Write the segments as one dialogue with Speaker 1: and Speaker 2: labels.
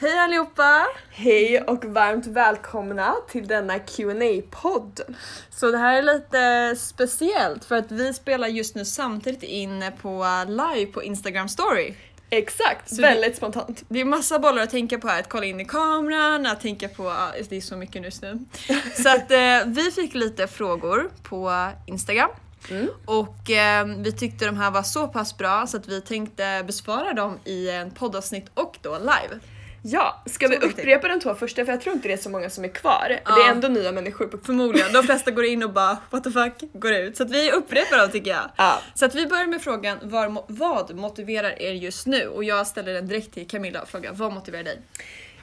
Speaker 1: Hej allihopa!
Speaker 2: Hej och varmt välkomna till denna qa podd
Speaker 1: Så det här är lite speciellt för att vi spelar just nu samtidigt in på live på Instagram story.
Speaker 2: Exakt,
Speaker 1: Så
Speaker 2: väldigt spontant.
Speaker 1: Det är massa bollar att tänka på här, att kolla in i kameran, att tänka på, ja, det är så mycket just nu. Så att eh, vi fick lite frågor på Instagram
Speaker 2: Mm.
Speaker 1: och eh, vi tyckte de här var så pass bra så att vi tänkte besvara dem i en poddavsnitt och då live.
Speaker 2: Ja, ska vi
Speaker 1: Så viktigt.
Speaker 2: upprepa de två första för jag tror inte det är så många som är kvar.
Speaker 1: Ja.
Speaker 2: Det är ändå nya människor på
Speaker 1: Förmodligen, de flesta går in och bara what the fuck går ut. Så att vi upprepar dem tycker jag.
Speaker 2: Ja.
Speaker 1: Så att vi börjar med frågan vad, vad motiverar er just nu? Och jag ställer den direkt till Camilla och frågar vad motiverar dig?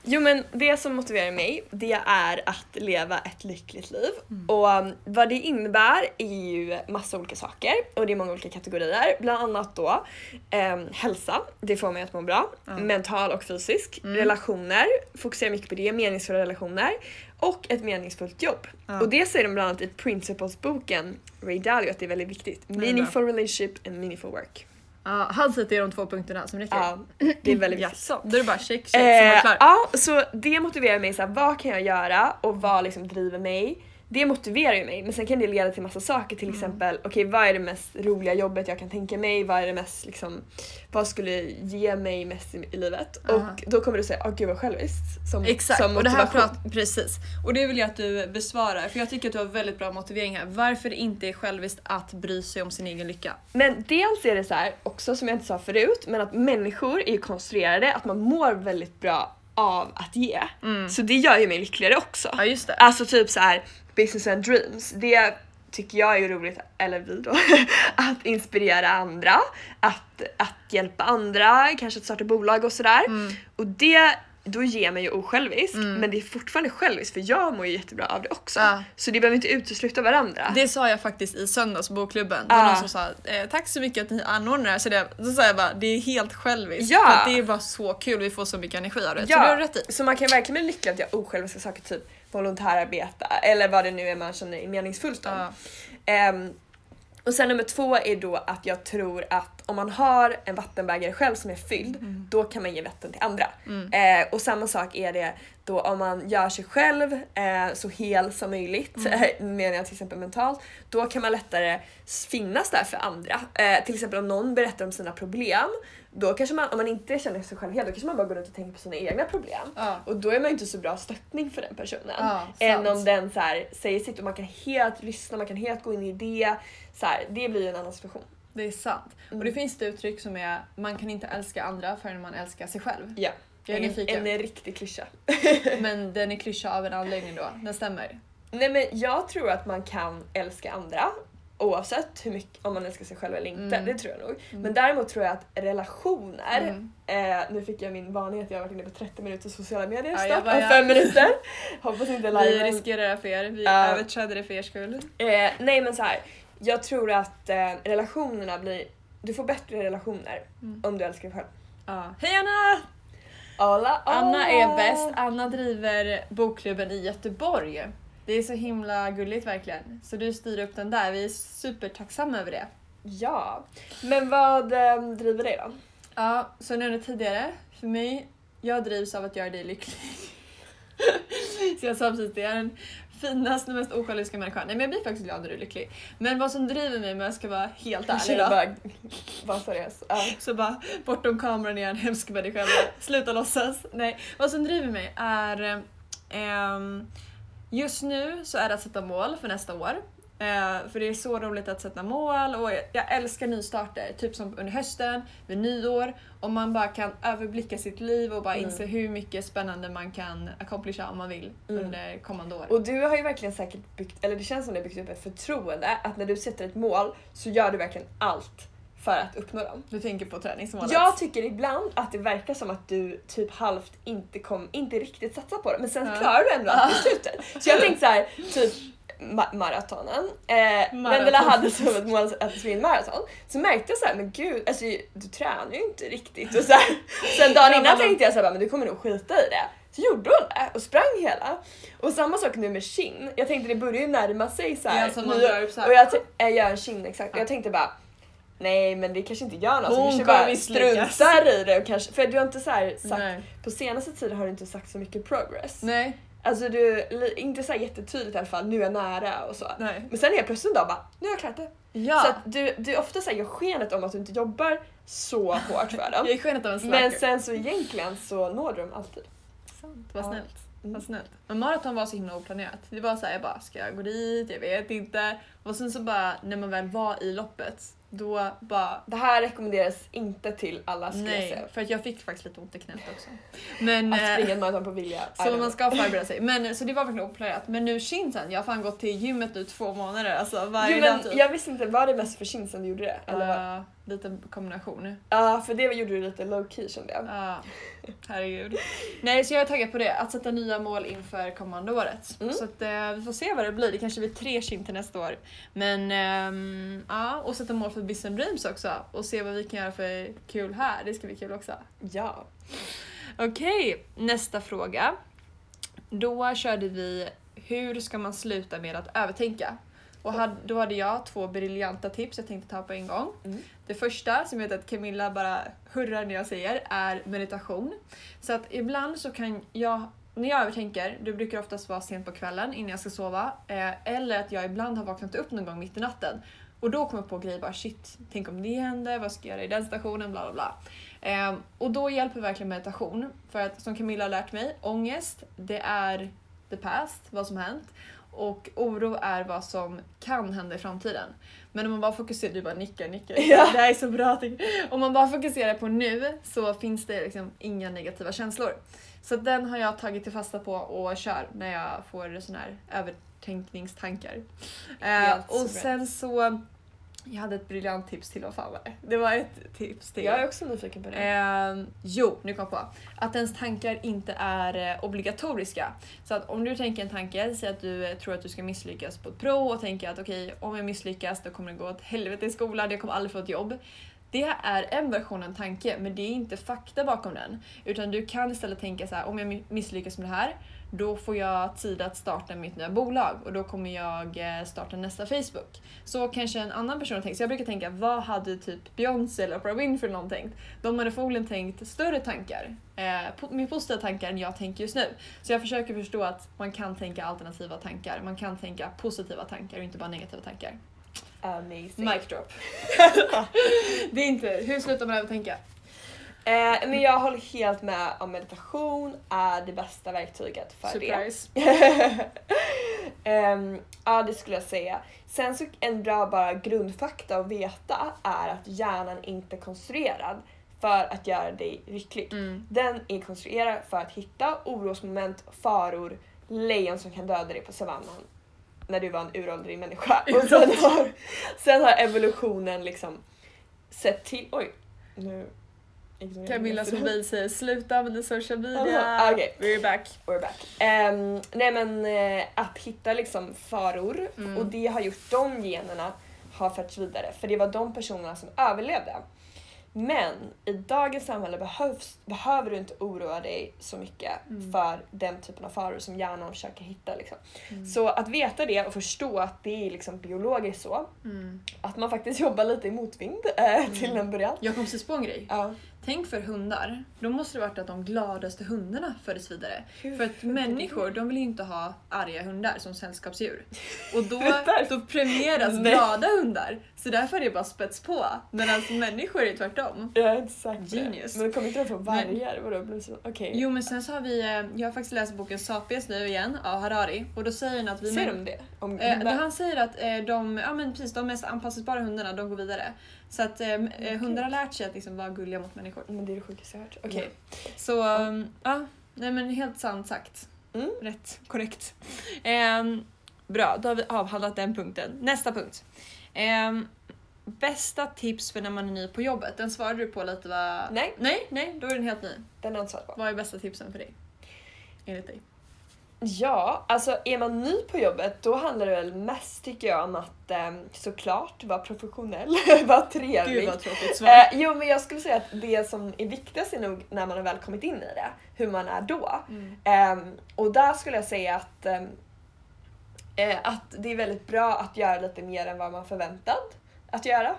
Speaker 2: Jo men det som motiverar mig det är att leva ett lyckligt liv.
Speaker 1: Mm.
Speaker 2: Och um, vad det innebär är ju massa olika saker och det är många olika kategorier. Bland annat då ehm, hälsa, det får mig att må bra. Mental och fysisk.
Speaker 1: Mm.
Speaker 2: Relationer, fokuserar mycket på det. Meningsfulla relationer. Och ett meningsfullt jobb. Och det säger de bland annat i Principles-boken Ray Dalio att det är väldigt viktigt. Meaningful relationship and meaningful work.
Speaker 1: Ja, han säger att det är de två punkterna som räcker.
Speaker 2: Ja, det är väldigt viktigt.
Speaker 1: Jaså, då är det bara check, check så var
Speaker 2: Eh,
Speaker 1: klar.
Speaker 2: ja, så det motiverar mig, så här, vad kan jag göra och vad liksom driver mig? Det motiverar ju mig men sen kan det leda till massa saker till exempel okej vad är det mest roliga jobbet jag kan tänka mig? Vad är det mest liksom vad skulle ge mig mest i, i livet?
Speaker 1: Aha.
Speaker 2: Och då kommer du säga åh gud vad själviskt som,
Speaker 1: Exakt,
Speaker 2: som
Speaker 1: och det här prat, precis. Och det vill jag att du besvarar för jag tycker att du har väldigt bra motivering här. Varför det inte är själviskt att bry sig om sin egen lycka.
Speaker 2: Men dels är det så här också som jag inte sa förut men att människor är ju konstruerade att man mår väldigt bra av att ge. Så det gör ju mig lyckligare också.
Speaker 1: Ja just det.
Speaker 2: Alltså typ så här business and dreams. Det tycker jag är roligt, eller vi då, att inspirera andra, att, att hjälpa andra, kanske att starta bolag och sådär.
Speaker 1: Mm.
Speaker 2: Och det, då ger man ju osjälviskt, men det är fortfarande själviskt för jag mår ju jättebra av det också.
Speaker 1: Ja.
Speaker 2: Så det behöver inte utesluta varandra.
Speaker 1: Det sa jag faktiskt i söndags på bokklubben. Det var någon som sa eh, tack så mycket att ni anordnar det här. Så det, då sa jag bara det är helt själviskt.
Speaker 2: Ja.
Speaker 1: För att det är bara så kul, vi får så mycket energi av det. Så det har du rätt i.
Speaker 2: Så man kan verkligen bli lycklig att göra osjälviska saker, typ volontärarbeta eller vad det nu är man känner är meningsfullt om.
Speaker 1: Ja.
Speaker 2: Ehm, och sen nummer två är då att jag tror att om man har en vattenbägare själv som är fylld,
Speaker 1: Mm.
Speaker 2: då kan man ge vatten till andra. Eh, och samma sak är det då om man gör sig själv eh, så hel som möjligt,
Speaker 1: Mm.
Speaker 2: menar jag till exempel mentalt, då kan man lättare finnas där för andra. Eh, till exempel om någon berättar om sina problem, då kanske man, om man inte känner sig själv hel, då kanske man bara går runt och tänker på sina egna problem.
Speaker 1: Ja.
Speaker 2: Och då är man ju inte så bra stöttning för den personen.
Speaker 1: Ja,
Speaker 2: än om den så här, säger sitt och man kan helt lyssna, man kan helt gå in i det. Så här, det blir ju en annan situation.
Speaker 1: Det är sant. Och det finns ett uttryck som är man kan inte älska andra förrän man älskar sig själv.
Speaker 2: Ja.
Speaker 1: Jag är
Speaker 2: en,
Speaker 1: nyfiken.
Speaker 2: en riktig klyscha.
Speaker 1: Men den är klyscha av en anledning då. Den stämmer.
Speaker 2: Nej men jag tror att man kan älska andra oavsett hur mycket, om man älskar sig själv eller inte.
Speaker 1: Mm.
Speaker 2: Det tror jag nog. Men däremot tror jag att relationer,
Speaker 1: Mm.
Speaker 2: eh, nu fick jag min varning att jag har varit inne på 30 minuter sociala medier
Speaker 1: Ja,
Speaker 2: snart,
Speaker 1: bara,
Speaker 2: om
Speaker 1: ja.
Speaker 2: fem minuter. Hoppas inte
Speaker 1: Vi
Speaker 2: liven
Speaker 1: riskerar det för er. Vi
Speaker 2: Ja.
Speaker 1: överträdde det för er skull.
Speaker 2: Eh, nej men så här. jag tror att eh, relationerna blir, du får bättre relationer
Speaker 1: Mm.
Speaker 2: om du älskar dig själv.
Speaker 1: Ja. Hej Anna!
Speaker 2: Alla,
Speaker 1: Anna är bäst. Anna driver bokklubben i Göteborg. Det är så himla gulligt verkligen. Så du styr upp den där. Vi är supertacksamma över det.
Speaker 2: Ja, men vad eh, driver dig då?
Speaker 1: Ja, som jag nämnde tidigare, för mig, jag drivs av att göra dig lycklig. så jag sa precis det, jag är den finaste, mest osjälviska människan. Nej men jag blir faktiskt glad när du är lycklig. Men vad som driver mig, om jag ska vara helt ärlig då,
Speaker 2: bara, bara seriös. Ja.
Speaker 1: så bara bortom kameran är jag en hemsk människa. bara, Sluta låtsas. Nej, vad som driver mig är ehm, Just nu så är det att sätta mål för nästa år. Eh, för det är så roligt att sätta mål och jag, jag älskar nystarter. Typ som under hösten, vid nyår. Om man bara kan överblicka sitt liv och bara
Speaker 2: Mm.
Speaker 1: inse hur mycket spännande man kan accomplisha om man vill
Speaker 2: Mm.
Speaker 1: under kommande år.
Speaker 2: Och du har ju verkligen säkert byggt, eller det känns som du har byggt upp ett förtroende att när du sätter ett mål så gör du verkligen allt för att uppnå dem.
Speaker 1: Du tänker på träningsmålet?
Speaker 2: Jag tycker ibland att det verkar som att du typ halvt inte kom, inte riktigt satsar på det men sen
Speaker 1: Ja.
Speaker 2: klarar du ändå allt i slutet. Så jag tänkte så här, typ ma- maratonen. Eh,
Speaker 1: Maraton.
Speaker 2: Vendela hade som ett mål att springa maraton. Så märkte jag så här, men gud, alltså, du tränar ju inte riktigt. Och så här. Sen dagen innan tänkte jag så här, men du kommer nog skita i det. Så gjorde hon det och sprang hela. Och samma sak nu med kin. Jag tänkte det börjar ju närma sig så här.
Speaker 1: Ja, så här.
Speaker 2: Och jag, jag gör en kin exakt.
Speaker 1: Ja.
Speaker 2: jag tänkte bara Nej men det kanske inte gör något,
Speaker 1: Hon
Speaker 2: kanske bara
Speaker 1: misslyckas.
Speaker 2: struntar i det och kanske, för du har inte så här sagt,
Speaker 1: Nej.
Speaker 2: på senaste tiden har du inte sagt så mycket progress.
Speaker 1: Nej.
Speaker 2: Alltså du, inte så jättetydligt i alla fall, nu är jag nära och så.
Speaker 1: Nej.
Speaker 2: Men sen helt plötsligt en dag bara, nu har jag klarat det.
Speaker 1: Ja.
Speaker 2: Så att du, du ofta så här gör skenet om att du inte jobbar så hårt för dem.
Speaker 1: jag är skenet av en slacker.
Speaker 2: Men sen så egentligen så når du dem alltid.
Speaker 1: Sant. Vad
Speaker 2: Ja.
Speaker 1: snällt.
Speaker 2: Mm.
Speaker 1: Vad snällt. Men maraton var så himla oplanerat. Det var så här, jag bara, ska jag gå dit? Jag vet inte. Och sen så bara, när man väl var i loppet, då bara
Speaker 2: Det här rekommenderas inte till alla skulle jag
Speaker 1: Nej,
Speaker 2: säga.
Speaker 1: för att jag fick faktiskt lite ont i knät också. Men,
Speaker 2: Att
Speaker 1: eh,
Speaker 2: springa en maraton på vilja.
Speaker 1: Så man ska förbereda sig. Men, så det var verkligen oplanerat. Men nu shinsen, jag har fan gått till gymmet nu två månader. Alltså varje
Speaker 2: Jo,
Speaker 1: dag
Speaker 2: men
Speaker 1: typ.
Speaker 2: jag visste inte, var det mest för kinsen du gjorde det? Eller vad?
Speaker 1: Ja, lite kombination.
Speaker 2: Ja, för det gjorde du lite low key kände jag.
Speaker 1: Ja, herregud. Nej, så jag är taggad på det. Att sätta nya mål inför kommande året.
Speaker 2: Mm.
Speaker 1: Så att, eh, vi får se vad det blir. Det kanske blir tre shin till nästa år. Men ehm, ja, och sätta mål för Business Dreams också. Och se vad vi kan göra för kul här. Det ska bli kul också.
Speaker 2: Ja.
Speaker 1: Okej, nästa fråga. Då körde vi hur ska man sluta med att övertänka? Och hade, då hade jag två briljanta tips jag tänkte ta på en gång.
Speaker 2: Mm.
Speaker 1: Det första, som jag vet att Camilla bara hurrar när jag säger, är meditation. Så att ibland så kan jag, när jag övertänker, det brukar oftast vara sent på kvällen innan jag ska sova, eh, eller att jag ibland har vaknat upp någon gång mitt i natten och då kommer jag på grejer bara shit, tänk om det händer, vad ska jag göra i den stationen, bla bla bla. Eh, och då hjälper verkligen meditation, för att som Camilla har lärt mig, ångest, det är the past, vad som hänt. Och oro är vad som kan hända i framtiden. Men om man bara fokuserar, du bara nickar, nickar.
Speaker 2: Ja.
Speaker 1: Det här är så bra. Om man bara fokuserar på nu så finns det liksom inga negativa känslor. Så den har jag tagit till fasta på och kör när jag får såna här övertänkningstankar. Eh, och sen så, jag hade ett briljant tips till, vad fan var det? Det var ett tips till.
Speaker 2: Jag är också nyfiken på det.
Speaker 1: Ehm, jo, nu kom jag på. Att ens tankar inte är eh, obligatoriska. Så att om du tänker en tanke, säg att du eh, tror att du ska misslyckas på ett prov och tänker att okej, om jag misslyckas då kommer det gå åt helvete i skolan, jag kommer aldrig få ett jobb. Det är en version av en tanke, men det är inte fakta bakom den. Utan du kan istället tänka så här: om jag mi- misslyckas med det här, då får jag tid att starta mitt nya bolag och då kommer jag eh, starta nästa Facebook. Så kanske en annan person har tänkt. Så jag brukar tänka, vad hade typ Beyoncé eller Oprah Winfrey någon tänkt? De hade förmodligen tänkt större tankar, eh, mer positiva tankar än jag tänker just nu. Så jag försöker förstå att man kan tänka alternativa tankar, man kan tänka positiva tankar och inte bara negativa tankar.
Speaker 2: Amazing.
Speaker 1: Mic drop. det är inte, hur slutar man övertänka?
Speaker 2: Eh, men jag håller helt med om meditation är det bästa verktyget för det.
Speaker 1: Surprise.
Speaker 2: Ehm, ja, det skulle jag säga. Sen så en bra bara grundfakta att veta är att hjärnan inte är konstruerad för att göra dig lycklig.
Speaker 1: Mm.
Speaker 2: Den är konstruerad för att hitta orosmoment, faror, lejon som kan döda dig på savannen när du var en uråldrig människa. Och sen har, sen har evolutionen liksom sett till... Oj! Nu
Speaker 1: Camillas
Speaker 2: det.
Speaker 1: mobil säger sluta använda social media.
Speaker 2: Okej.
Speaker 1: We're back.
Speaker 2: We're back. Ehm, nej men eh, att hitta liksom faror
Speaker 1: Mm.
Speaker 2: och det har gjort de generna har förts vidare för det var de personerna som överlevde. Men i dagens samhälle behövs, behöver du inte oroa dig så mycket
Speaker 1: Mm.
Speaker 2: för den typen av faror som hjärnan försöker hitta. Liksom.
Speaker 1: Mm.
Speaker 2: Så att veta det och förstå att det är liksom biologiskt så,
Speaker 1: Mm.
Speaker 2: att man faktiskt jobbar lite i motvind eh, till
Speaker 1: Mm.
Speaker 2: en början.
Speaker 1: Jag kom precis på en grej.
Speaker 2: Ja.
Speaker 1: Tänk för hundar, då måste det varit att de gladaste hundarna fördes vidare.
Speaker 2: Hur
Speaker 1: För att människor, de vill ju inte ha arga hundar som sällskapsdjur. Och då, då premieras glada hundar. Så därför är det bara spets på. Medan människor är tvärtom.
Speaker 2: På det.
Speaker 1: Genius.
Speaker 2: Men kommer inte de få vargar? Vadå? Okej.
Speaker 1: Jo men sen så har vi, eh, jag har faktiskt läst boken Sapiens nu igen av Harari och då säger han att vi män-
Speaker 2: de det? Om
Speaker 1: Eh,
Speaker 2: hundar?
Speaker 1: han säger att eh, de, ja, men precis, de mest anpassningsbara hundarna de går vidare. Så att eh, eh, hundar har lärt sig att liksom vara gulliga mot människor.
Speaker 2: Men det är det sjukaste jag hört. Okej.
Speaker 1: Så um, ja, nej men helt sant sagt.
Speaker 2: Mm.
Speaker 1: Rätt, korrekt. Ehm, bra, då har vi avhandlat den punkten. Nästa punkt. Ehm, bästa tips för när man är ny på jobbet? Den svarade du på lite va?
Speaker 2: Nej.
Speaker 1: Nej, nej, då är den helt ny.
Speaker 2: Den har jag inte svarat på.
Speaker 1: Vad är bästa tipsen för dig? Enligt dig.
Speaker 2: Ja, alltså är man ny på jobbet då handlar det väl mest tycker jag om att eh, såklart vara professionell, vara trevlig.
Speaker 1: Gud vad tråkigt svar.
Speaker 2: Eh, jo men jag skulle säga att det som är viktigast är nog när man har väl kommit in i det, hur man är då.
Speaker 1: Mm.
Speaker 2: Ehm, och där skulle jag säga att, ehm, eh, att det är väldigt bra att göra lite mer än vad man förväntad. Att göra.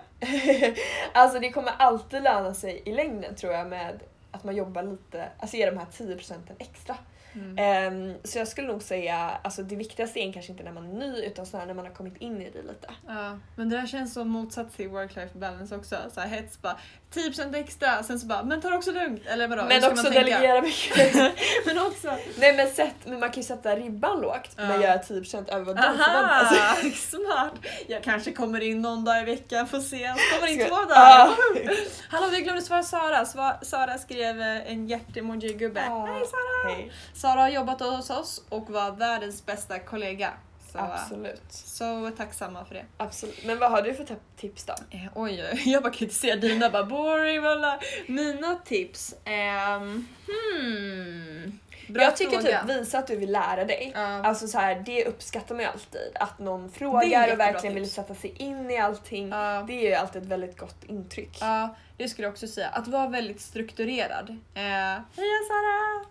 Speaker 2: alltså det kommer alltid löna sig i längden tror jag med att man jobbar lite, alltså ger de här 10 procenten extra.
Speaker 1: Mm.
Speaker 2: Ehm, så jag skulle nog säga, alltså det viktigaste är kanske inte när man är ny utan snarare när man har kommit in i det lite.
Speaker 1: Ja, men det där känns som motsats till work-life balance också. Så här, hets bara 10% extra, sen så bara men ta det också lugnt. Eller vadå?
Speaker 2: Men också delegera mycket.
Speaker 1: men också...
Speaker 2: Nej men, sätt, men man kan ju sätta ribban lågt
Speaker 1: Ja.
Speaker 2: men göra 10% över vad de förväntar sig.
Speaker 1: Smart! Jag kanske kommer in någon dag i veckan, får se. Kommer in två dagar.
Speaker 2: Ja.
Speaker 1: Hallå vi glömde svara Sara. Sva- Sara skrev eh, en hjärt-emoji-gubbe.
Speaker 2: Ja.
Speaker 1: Hej Sara!
Speaker 2: Hej.
Speaker 1: Sara har jobbat hos oss och var världens bästa kollega. Så, eh,
Speaker 2: Absolut.
Speaker 1: så tacksamma för det.
Speaker 2: Absolut. Men vad har du för tips då?
Speaker 1: Eh, oj, jag bara kritiserar dina, bara boring, bla Mina tips? ehm, hmm. Bra
Speaker 2: jag tycker
Speaker 1: fråga.
Speaker 2: typ visa att du vill lära dig.
Speaker 1: Ja.
Speaker 2: Alltså så här, det uppskattar man ju alltid. Att någon frågar och verkligen vill sätta sig in i allting.
Speaker 1: Ja.
Speaker 2: Det är ju alltid ett väldigt gott intryck.
Speaker 1: Ja, det skulle jag också säga. Att vara väldigt strukturerad. Eh, Heja Sara!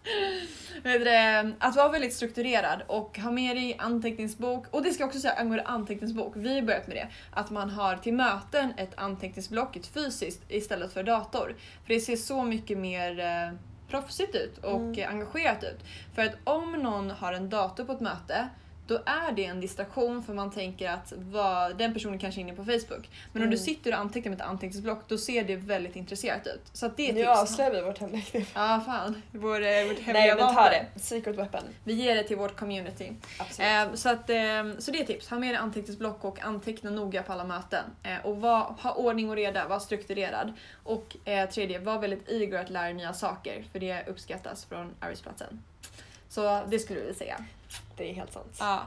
Speaker 1: Att vara väldigt strukturerad och ha med dig anteckningsbok. Och det ska jag också säga angående anteckningsbok. Vi har börjat med det. Att man har till möten ett anteckningsblock, ett fysiskt, istället för dator. För det ser så mycket mer eh, proffsigt ut och
Speaker 2: Mm.
Speaker 1: engagerat ut. För att om någon har en dator på ett möte då är det en distraktion för man tänker att vad, den personen kanske är inne på Facebook. Men om du
Speaker 2: Mm.
Speaker 1: sitter och antecknar med ett anteckningsblock då ser det väldigt intresserat ut. Så det är
Speaker 2: Nu avslöjar vi vårt hemliga knep.
Speaker 1: Ja fan, vår, eh, vårt hemliga
Speaker 2: Nej men ta det. Secret weapon.
Speaker 1: Vi ger det till vårt community.
Speaker 2: Absolut.
Speaker 1: Eh, så, att, eh, så det är tips. Ha med dig anteckningsblock och anteckna noga på alla möten. Eh, och var, ha ordning och reda, var strukturerad. Och eh, tredje, var väldigt eager att lära dig nya saker för det uppskattas från arbetsplatsen. Så det skulle vi säga.
Speaker 2: Det är helt sant.
Speaker 1: Ja.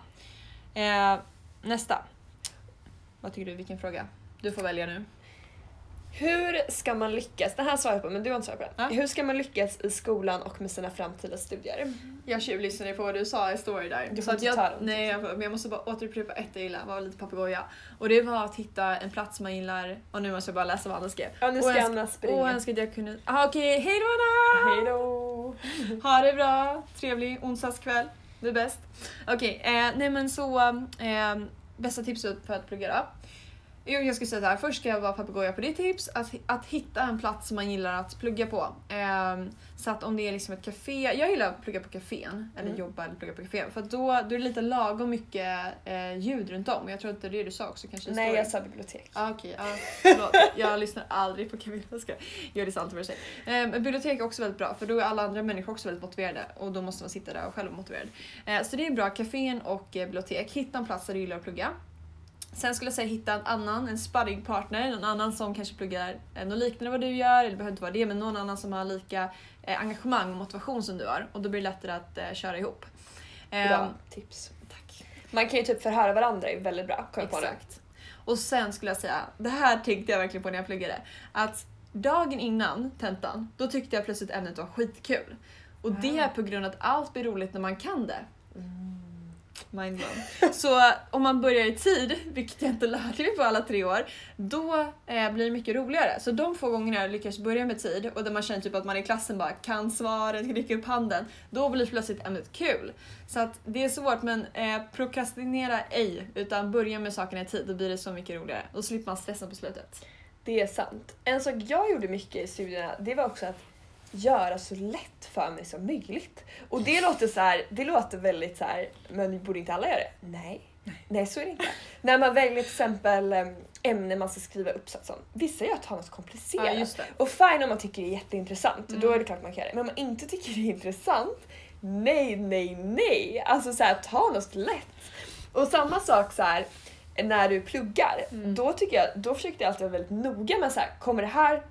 Speaker 1: Eh, nästa. Vad tycker du? Vilken fråga? Du får välja nu.
Speaker 2: Hur ska man lyckas, det här svarar jag på men du har inte svarat på den.
Speaker 1: Ja.
Speaker 2: Hur ska man lyckas i skolan och med sina framtida studier?
Speaker 1: Jag tjuvlyssnade på vad du sa i story där.
Speaker 2: Du får inte ta
Speaker 1: jag,
Speaker 2: dem,
Speaker 1: nej, jag, men jag måste bara återupprepa ett jag gillar, var lite papegoja. Och det var att hitta en plats man gillar. Och nu måste jag bara läsa vad Anna skrev.
Speaker 2: Ja nu
Speaker 1: Och
Speaker 2: ska Anna springa.
Speaker 1: jag önskar att jag kunde... Ah, Okej, hej då Anna!
Speaker 2: Hejdå!
Speaker 1: Ha det bra, trevlig onsdagskväll. Du är bäst. Okej, eh, nej men så... Eh, bästa tipset för att plugga då? Jo, jag ska säga så här. först ska jag vara papegoja på ditt tips, att, att hitta en plats som man gillar att plugga på. Ehm, så att om det är liksom ett café, jag gillar att plugga på cafén, eller
Speaker 2: Mm.
Speaker 1: jobba eller plugga på café, för då, då är det lite lagom mycket eh, ljud runt om. Jag tror att det du sa också kanske
Speaker 2: Nej jag sa bibliotek.
Speaker 1: Ah, Okej, ja. förlåt. Jag lyssnar aldrig på Camilla. Jag det sant för sig. Eh, men bibliotek är också väldigt bra för då är alla andra människor också väldigt motiverade och då måste man sitta där och själv vara motiverad. Eh, så det är bra, kafén och eh, bibliotek. Hitta en plats där du gillar att plugga. Sen skulle jag säga hitta en annan, en sparringpartner, någon annan som kanske pluggar något liknande vad du gör, eller det behöver inte vara det, men någon annan som har lika eh, engagemang och motivation som du har och då blir det lättare att eh, köra ihop.
Speaker 2: Bra
Speaker 1: Ehm,
Speaker 2: tips.
Speaker 1: tack.
Speaker 2: Man kan ju typ förhöra varandra är väldigt bra. Kom.
Speaker 1: Exakt. Och sen skulle jag säga, det här tänkte jag verkligen på när jag pluggade, att dagen innan tentan, då tyckte jag plötsligt ämnet var skitkul. Och det
Speaker 2: Ah.
Speaker 1: är på grund av att allt blir roligt när man kan det.
Speaker 2: Mm.
Speaker 1: Mind blown. Så om man börjar i tid, vilket jag inte lärde mig på alla tre år, då eh, blir det mycket roligare. Så de få gångerna jag lyckas börja med tid och där man känner typ att man i klassen bara kan svaret, räcker upp handen, då blir plötsligt ämnet kul. Så att det är svårt men eh, prokrastinera ej, utan börja med sakerna i tid, då blir det så mycket roligare. Då slipper man stressen på slutet.
Speaker 2: Det är sant. En sak jag gjorde mycket i studierna det var också att göra så lätt för mig som möjligt. Och det låter så här, det låter väldigt så här, men borde inte alla göra det? Nej. Nej, så är det inte. När man väljer till exempel em, ämne man ska skriva uppsats om. Vissa gör att ha något komplicerat.
Speaker 1: Ja.
Speaker 2: Och fine om man tycker det är jätteintressant,
Speaker 1: Mm.
Speaker 2: då är det klart man kan göra det. Men om man inte tycker det är intressant, nej, nej, nej. Alltså så här, ta något lätt. Och samma sak så här när du pluggar,
Speaker 1: Mm.
Speaker 2: då tycker jag, då försökte jag alltid vara väldigt noga med så här, kommer det här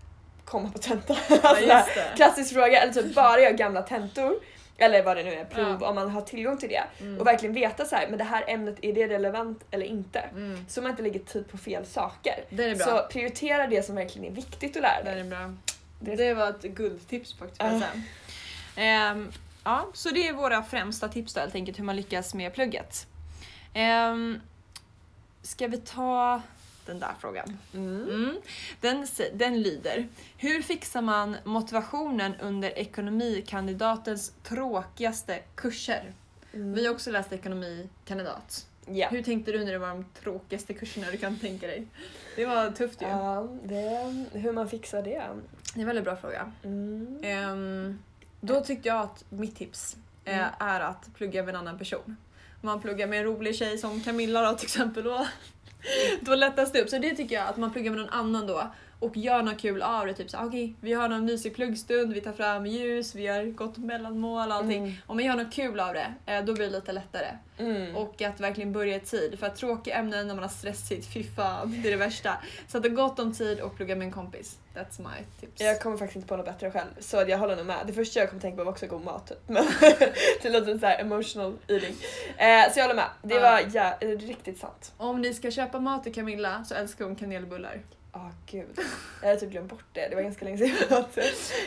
Speaker 2: komma på tentan?
Speaker 1: Ja,
Speaker 2: alltså,
Speaker 1: det.
Speaker 2: klassisk fråga, eller typ bara göra gamla tentor. Eller vad det nu är, prov,
Speaker 1: Ja.
Speaker 2: om man har tillgång till det.
Speaker 1: Mm.
Speaker 2: Och verkligen veta så här, men det här ämnet, är det relevant eller inte?
Speaker 1: Mm.
Speaker 2: Så man inte lägger tid på fel saker.
Speaker 1: Det är bra.
Speaker 2: Så prioritera det som verkligen är viktigt att lära
Speaker 1: Det
Speaker 2: dig.
Speaker 1: är bra.
Speaker 2: Det-
Speaker 1: Det var ett guldtips faktiskt. säga. Ehm, ja, så det är våra främsta tips då helt enkelt hur man lyckas med plugget. Um, ska vi ta den där frågan?
Speaker 2: Mm.
Speaker 1: Mm. Den, den lyder. Hur fixar man motivationen under ekonomikandidatens tråkigaste kurser?
Speaker 2: Mm.
Speaker 1: Vi har också läst ekonomikandidat.
Speaker 2: Ja.
Speaker 1: Hur tänkte du när det var de tråkigaste kurserna du kan tänka dig? Det var tufft ju.
Speaker 2: Ja, det, hur man fixar det.
Speaker 1: Det är en väldigt bra fråga.
Speaker 2: Mm.
Speaker 1: Ehm, då tyckte jag att mitt tips eh,
Speaker 2: Mm.
Speaker 1: är att plugga med en annan person. Man pluggar med en rolig tjej som Camilla då till exempel, då, då lättas det upp. Så det tycker jag, att man pluggar med någon annan då och gör något kul av det. Typ så okej, vi har någon mysig pluggstund, vi tar fram ljus, vi har gått mellanmål och allting.
Speaker 2: Mm.
Speaker 1: Om man gör något kul av det, eh, då blir det lite lättare.
Speaker 2: Mm.
Speaker 1: Och att verkligen börja i tid. För att tråkiga ämnen när man har stressigt, fy fan, det är det värsta. Så att ha gott om tid och plugga med en kompis. That's my tips.
Speaker 2: Jag kommer faktiskt inte på något bättre själv, så jag håller nog med. Det första jag kommer tänka på var också god mat. Men det låter så här emotional eating. Eh, så jag håller med. Det var ja, riktigt sant.
Speaker 1: Om ni ska köpa mat till Camilla så älskar hon kanelbullar.
Speaker 2: Åh gud. Jag hade typ glömt bort det. Det var ganska länge sedan jag åt det.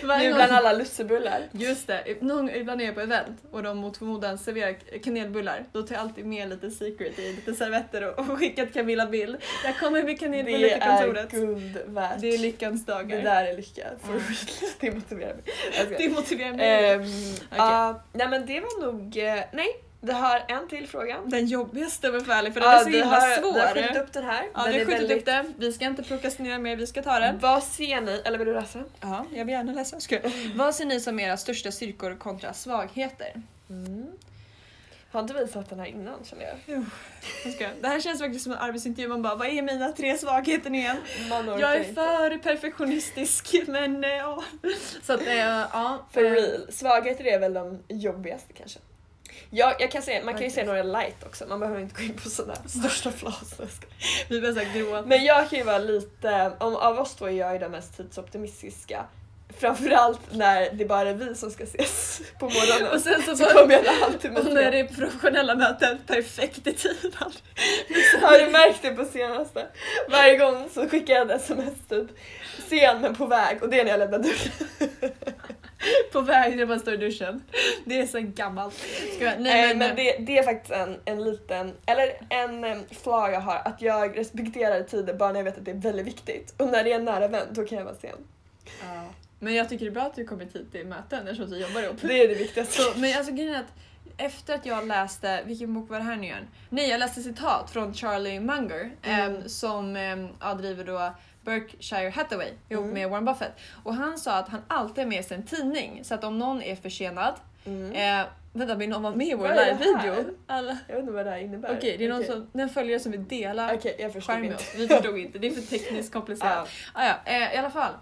Speaker 1: Varje
Speaker 2: Nu bland alla lussebullar.
Speaker 1: Just det, någon, ibland är jag på event och de mot förmodan serverar kanelbullar. Då tar jag alltid med lite secret i lite servetter och, och skickar till Camilla bild. Jag kommer med kanelbullar
Speaker 2: Det
Speaker 1: till
Speaker 2: är
Speaker 1: kontoret.
Speaker 2: guld värt.
Speaker 1: Det är lyckans dagar.
Speaker 2: Det där är lycka. For
Speaker 1: Ja.
Speaker 2: real. Det motiverar mig.
Speaker 1: Det motiverar mig.
Speaker 2: Ehm, ja, nej men det var nog... eh, nej, vi har en till fråga.
Speaker 1: Den jobbigaste med Färlig för den
Speaker 2: Ja,
Speaker 1: är så
Speaker 2: du
Speaker 1: himla
Speaker 2: har,
Speaker 1: svår.
Speaker 2: Du har skjutit upp den här.
Speaker 1: Ja,
Speaker 2: den
Speaker 1: vi har skjutit
Speaker 2: väldigt...
Speaker 1: upp det. Vi ska inte prokrastinera mer, vi ska ta den.
Speaker 2: Vad ser ni, eller vill du läsa?
Speaker 1: Ja, jag vill gärna läsa. Ska jag. Vad ser ni som era största styrkor kontra svagheter?
Speaker 2: Mm. Har inte vi satt den här innan känner jag?
Speaker 1: Jag ska. Det här känns faktiskt som en arbetsintervju. Man bara, vad är mina tre svagheter igen? Jag är
Speaker 2: inte.
Speaker 1: för perfektionistisk men eh, ja. Så att eh, ja.
Speaker 2: For
Speaker 1: eh,
Speaker 2: real. Svagheter är väl de jobbigaste kanske. Jag, jag kan säga, man kan ju säga några light också, man behöver inte gå in på sådana största flas.
Speaker 1: Vi blir såhär gråa.
Speaker 2: Men jag kan ju vara lite, om, av oss två är jag ju den mest tidsoptimistiska. Framförallt när det bara är vi som ska ses på morgonen.
Speaker 1: Och sen så,
Speaker 2: så kommer jag en halvtimme
Speaker 1: och när det är professionella möten, perfekt i tid.
Speaker 2: Har du märkt det på senaste? Varje gång så skickar jag ett sms typ sen men på väg och det är när jag lämnar dörren.
Speaker 1: På väg när man står i duschen. Det är så gammalt. Ska jag,
Speaker 2: Nej,
Speaker 1: nej,
Speaker 2: men det, det är faktiskt en, en liten, eller en um, flaw jag har, att jag respekterar tider bara när jag vet att det är väldigt viktigt. Och när det är en nära vän, då kan jag vara sen.
Speaker 1: Ja. men jag tycker det är bra att du kommit hit till möten eftersom vi jobbar ihop.
Speaker 2: Det är det viktigaste.
Speaker 1: Så, men alltså grejen är att efter att jag läste, vilken bok var det här nu igen? Nej, jag läste citat från Charlie Munger
Speaker 2: Mm.
Speaker 1: em, som ja, driver då Berkshire Hathaway ihop
Speaker 2: Mm.
Speaker 1: med Warren Buffett. Och han sa att han alltid har med sig en tidning så att om någon är försenad,
Speaker 2: Mm.
Speaker 1: eh, vänta vill någon vara med i vår live-video? Alla-
Speaker 2: Jag vet inte vad det här innebär.
Speaker 1: Okej, det är någon
Speaker 2: Okej.
Speaker 1: som, en följare som vill dela
Speaker 2: Okej, jag förstår
Speaker 1: skärm med
Speaker 2: inte.
Speaker 1: Vi förstod inte, det är för tekniskt komplicerat.
Speaker 2: Ja.
Speaker 1: Ah, ja, eh, I alla fall.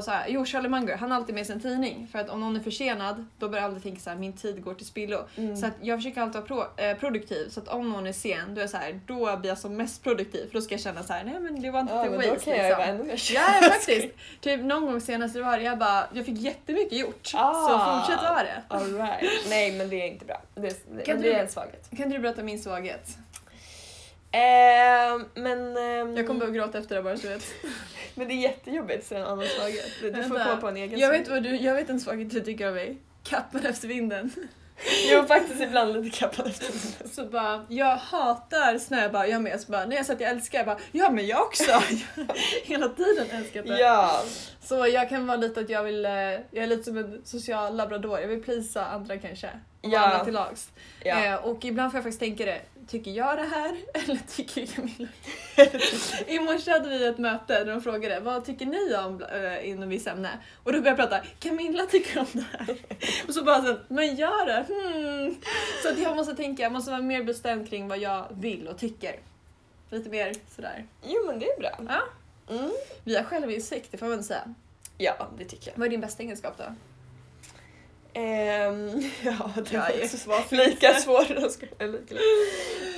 Speaker 1: Sa jag? Jo, Charlie Munger, han har alltid med sig en tidning. För att om någon är försenad, då börjar jag alltid tänka så här, min tid går till spillo.
Speaker 2: Mm.
Speaker 1: Så att jag försöker alltid vara pro, eh, produktiv. Så att om någon är sen, då är jag så här, då blir jag som mest produktiv. För då ska jag känna så här, nej men det var inte
Speaker 2: Ja, men då kan jag
Speaker 1: liksom.
Speaker 2: vara ännu mer
Speaker 1: Ja, faktiskt. Typ någon gång senast det var det, jag bara, jag fick jättemycket gjort.
Speaker 2: Ah.
Speaker 1: Så fortsätt vara det.
Speaker 2: All right. Nej, men det är inte bra. Det, det,
Speaker 1: Kan
Speaker 2: men
Speaker 1: du-
Speaker 2: det är en svaghet.
Speaker 1: Kan inte du berätta min svaghet?
Speaker 2: Ehm, men, ehm,
Speaker 1: Jag kommer behöva gråta efter det bara så du vet.
Speaker 2: men det är jättejobbigt säga en annan svaghet. Du, får
Speaker 1: Vänta.
Speaker 2: komma på en egen
Speaker 1: Jag
Speaker 2: svaghet.
Speaker 1: vet, vad du, jag vet en svaghet du tycker av mig. Kappen efter vinden.
Speaker 2: Jo, faktiskt ibland lite kappad efter vinden.
Speaker 1: Så bara, jag hatar snö, jag bara, jag med. Så bara, när jag sa att jag älskar, jag bara, ja men jag också. Hela tiden älskat det.
Speaker 2: Ja.
Speaker 1: Så jag kan vara lite att jag vill, eh, jag är lite som en social labrador, jag vill plisa andra kanske. Och
Speaker 2: Ja.
Speaker 1: andra till lags.
Speaker 2: ja.
Speaker 1: Eh, och ibland får jag faktiskt tänka det, tycker jag det här eller tycker Camilla? I morse hade vi ett möte där de frågade vad tycker ni om äh, inom vissa ämne? Och då började jag prata, Camilla tycker om det här. och så bara så, men gör det! Hmm. Så att jag måste tänka, jag måste vara mer bestämd kring vad jag vill och tycker. Lite mer sådär.
Speaker 2: Jo, men det är bra.
Speaker 1: Ja.
Speaker 2: Mm.
Speaker 1: Vi har självinsikt, det får man säga.
Speaker 2: Ja, det tycker jag.
Speaker 1: Vad är din bästa egenskap då?
Speaker 2: Ehm, ja, det var
Speaker 1: är
Speaker 2: också svårt. Lika svårt.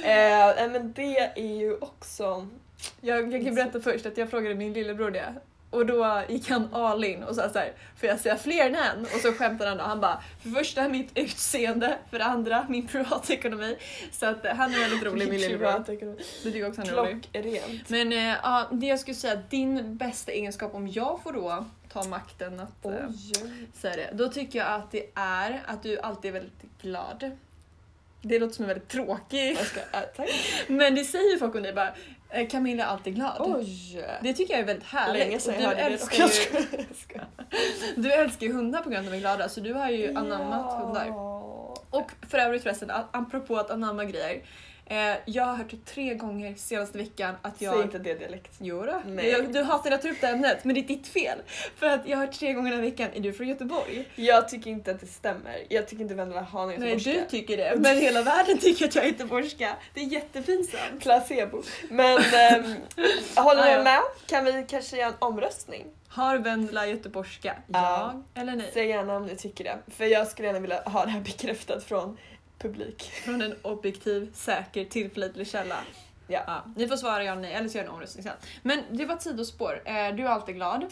Speaker 2: Nej, men det är ju också...
Speaker 1: Jag, jag kan berätta först att jag frågade min lillebror det. Och då gick han all in och sa så här, får jag säga fler än en? Och så skämtade han och han bara, för det första mitt utseende, för det andra min privatekonomi. Så att eh, han är väldigt rolig min lillebror. Du tycker också han är rolig.
Speaker 2: Klockrent.
Speaker 1: Men eh, ja, det jag skulle säga, din bästa egenskap om jag får då ta makten att
Speaker 2: Oj.
Speaker 1: säga det. Då tycker jag att det är att du alltid är väldigt glad. Det låter som en väldigt tråkig,
Speaker 2: ska, äh,
Speaker 1: men det säger folk om dig bara, Camilla är alltid glad.
Speaker 2: Oj.
Speaker 1: Det tycker jag är väldigt härligt.
Speaker 2: Länge sedan jag
Speaker 1: du,
Speaker 2: hörde det.
Speaker 1: älskar
Speaker 2: Jag
Speaker 1: ju, du älskar ju hundar på grund av att de är glada så du har ju anammat hundar. Och för övrigt förresten, apropå att anamma grejer. Eh, jag har hört det tre gånger senaste veckan att jag...
Speaker 2: Säg inte det dialekt.
Speaker 1: Jo då.
Speaker 2: Nej.
Speaker 1: Jag, du hatar att ta upp det ämnet, men det är ditt fel. För att jag har hört tre gånger den här veckan, är du från Göteborg?
Speaker 2: Jag tycker inte att det stämmer. Jag tycker inte Vendela har någon
Speaker 1: Nej,
Speaker 2: göteborgska.
Speaker 1: du tycker det. Men hela världen tycker att jag är göteborgska. Det är jättepinsamt.
Speaker 2: Placebo. Men ähm, håller ni med? Kan vi kanske göra en omröstning?
Speaker 1: Har Vendela göteborgska?
Speaker 2: Ja.
Speaker 1: Ja eller nej?
Speaker 2: Säg gärna om ni tycker det. För jag skulle gärna vilja ha det här bekräftat från publik.
Speaker 1: Från en objektiv, säker, tillförlitlig källa.
Speaker 2: Ja.
Speaker 1: Ja, ni får svara ja eller nej, eller så gör jag en omröstning sen. Men det var ett sidospår. Eh, Du är alltid glad.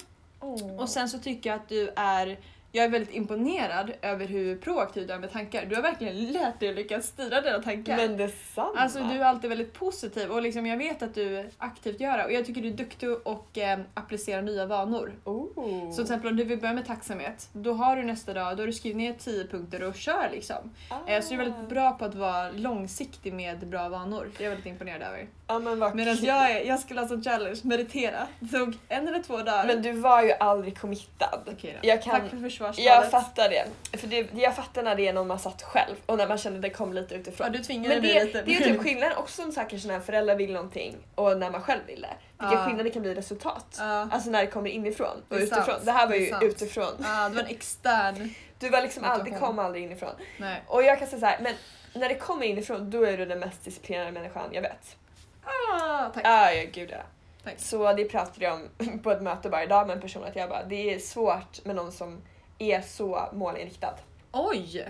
Speaker 1: Och sen så tycker jag att du är jag är väldigt imponerad över hur proaktiv du är med tankar. Du har verkligen lärt dig att lyckas styra dina tankar.
Speaker 2: Men detsamma.
Speaker 1: Alltså du är alltid väldigt positiv och liksom jag vet att du aktivt gör det och jag tycker du är duktig och eh, applicerar nya vanor.
Speaker 2: Oh.
Speaker 1: Så till exempel om du vill börja med tacksamhet, då har du nästa dag, då har du skrivit ner 10 punkter och kör liksom. Eh, så du är
Speaker 2: Ah.
Speaker 1: väldigt bra på att vara långsiktig med bra vanor. Det är jag väldigt imponerad över.
Speaker 2: Ja men
Speaker 1: Medan jag, är, jag skulle ha som challenge, meditera. Det tog en eller två dagar.
Speaker 2: Men du var ju aldrig committad.
Speaker 1: Okej då.
Speaker 2: Jag kan-
Speaker 1: Tack för försvarstalet.
Speaker 2: Jag fattar det. För det, jag fattar när det är någon man satt själv och när man kände det kom lite utifrån.
Speaker 1: Ja, du tvingade
Speaker 2: Men det,
Speaker 1: lite.
Speaker 2: det är ju typ skillnaden också om så här, kanske när föräldrar vill någonting och när man själv vill det. Vilka
Speaker 1: Ja.
Speaker 2: skillnader det kan bli i resultat.
Speaker 1: Ja.
Speaker 2: Alltså när det kommer inifrån
Speaker 1: Det
Speaker 2: och
Speaker 1: är
Speaker 2: utifrån.
Speaker 1: sant.
Speaker 2: Det här var
Speaker 1: Det
Speaker 2: ju
Speaker 1: sant.
Speaker 2: utifrån.
Speaker 1: Ja, det var en extern...
Speaker 2: Du var liksom aldrig, kom aldrig inifrån.
Speaker 1: Nej.
Speaker 2: Och jag kan säga så här, men när det kommer inifrån då är du den mest disciplinerade människan jag vet.
Speaker 1: Ah, tack.
Speaker 2: Ah, ja, gud ja.
Speaker 1: Tack.
Speaker 2: Så det pratade jag om på ett möte bara idag med en person att jag bara, det är svårt med någon som är så målinriktad.
Speaker 1: Oj!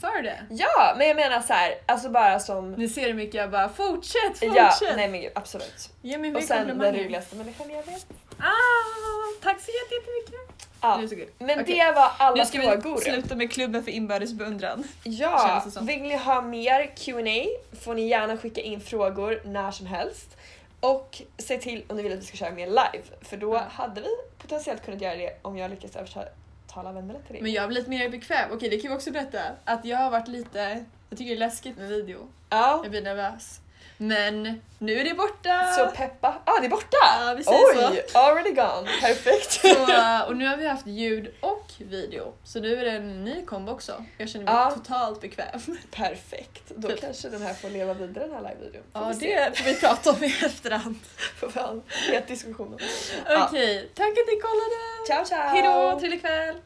Speaker 1: Sa du det?
Speaker 2: Ja, men jag menar så här, alltså bara som
Speaker 1: Ni ser hur mycket jag bara fortsätt, fortsätt!
Speaker 2: Ja, nej men gud, absolut.
Speaker 1: Ge mig
Speaker 2: Och sen den roligaste människan jag vet.
Speaker 1: Ah, tack så jätte- jättemycket!
Speaker 2: Ja,
Speaker 1: Det är så
Speaker 2: men
Speaker 1: Okej.
Speaker 2: det var alla
Speaker 1: Nu ska vi
Speaker 2: frågor.
Speaker 1: sluta med klubben för inbördes beundran.
Speaker 2: Ja,
Speaker 1: Känns det som.
Speaker 2: vill ni ha mer Q&A får ni gärna skicka in frågor när som helst. Och se till om ni vill att vi ska köra mer live, för då
Speaker 1: Ja.
Speaker 2: hade vi potentiellt kunnat göra det om jag lyckas övertala vännerna till det.
Speaker 1: Men jag blir lite mer bekväm. Okej, det kan vi också berätta. Att jag har varit lite... Jag tycker det är läskigt med video.
Speaker 2: ja,
Speaker 1: Jag blir nervös. Men nu är det borta!
Speaker 2: så peppa. Ah, det är borta!
Speaker 1: Ja, vi säger
Speaker 2: Oj, already gone. Perfekt.
Speaker 1: Så, och nu har vi haft ljud och video. Så nu är det en ny kombo också. Jag känner mig
Speaker 2: Ja.
Speaker 1: totalt bekväm.
Speaker 2: Perfekt. Då
Speaker 1: Typ.
Speaker 2: kanske den här får leva vidare den här live-videon.
Speaker 1: Ja, det får vi prata om i efterhand.
Speaker 2: Får fan, het diskussion.
Speaker 1: Okej, tack att ni kollade!
Speaker 2: Ciao ciao!
Speaker 1: Hejdå, trevlig kväll!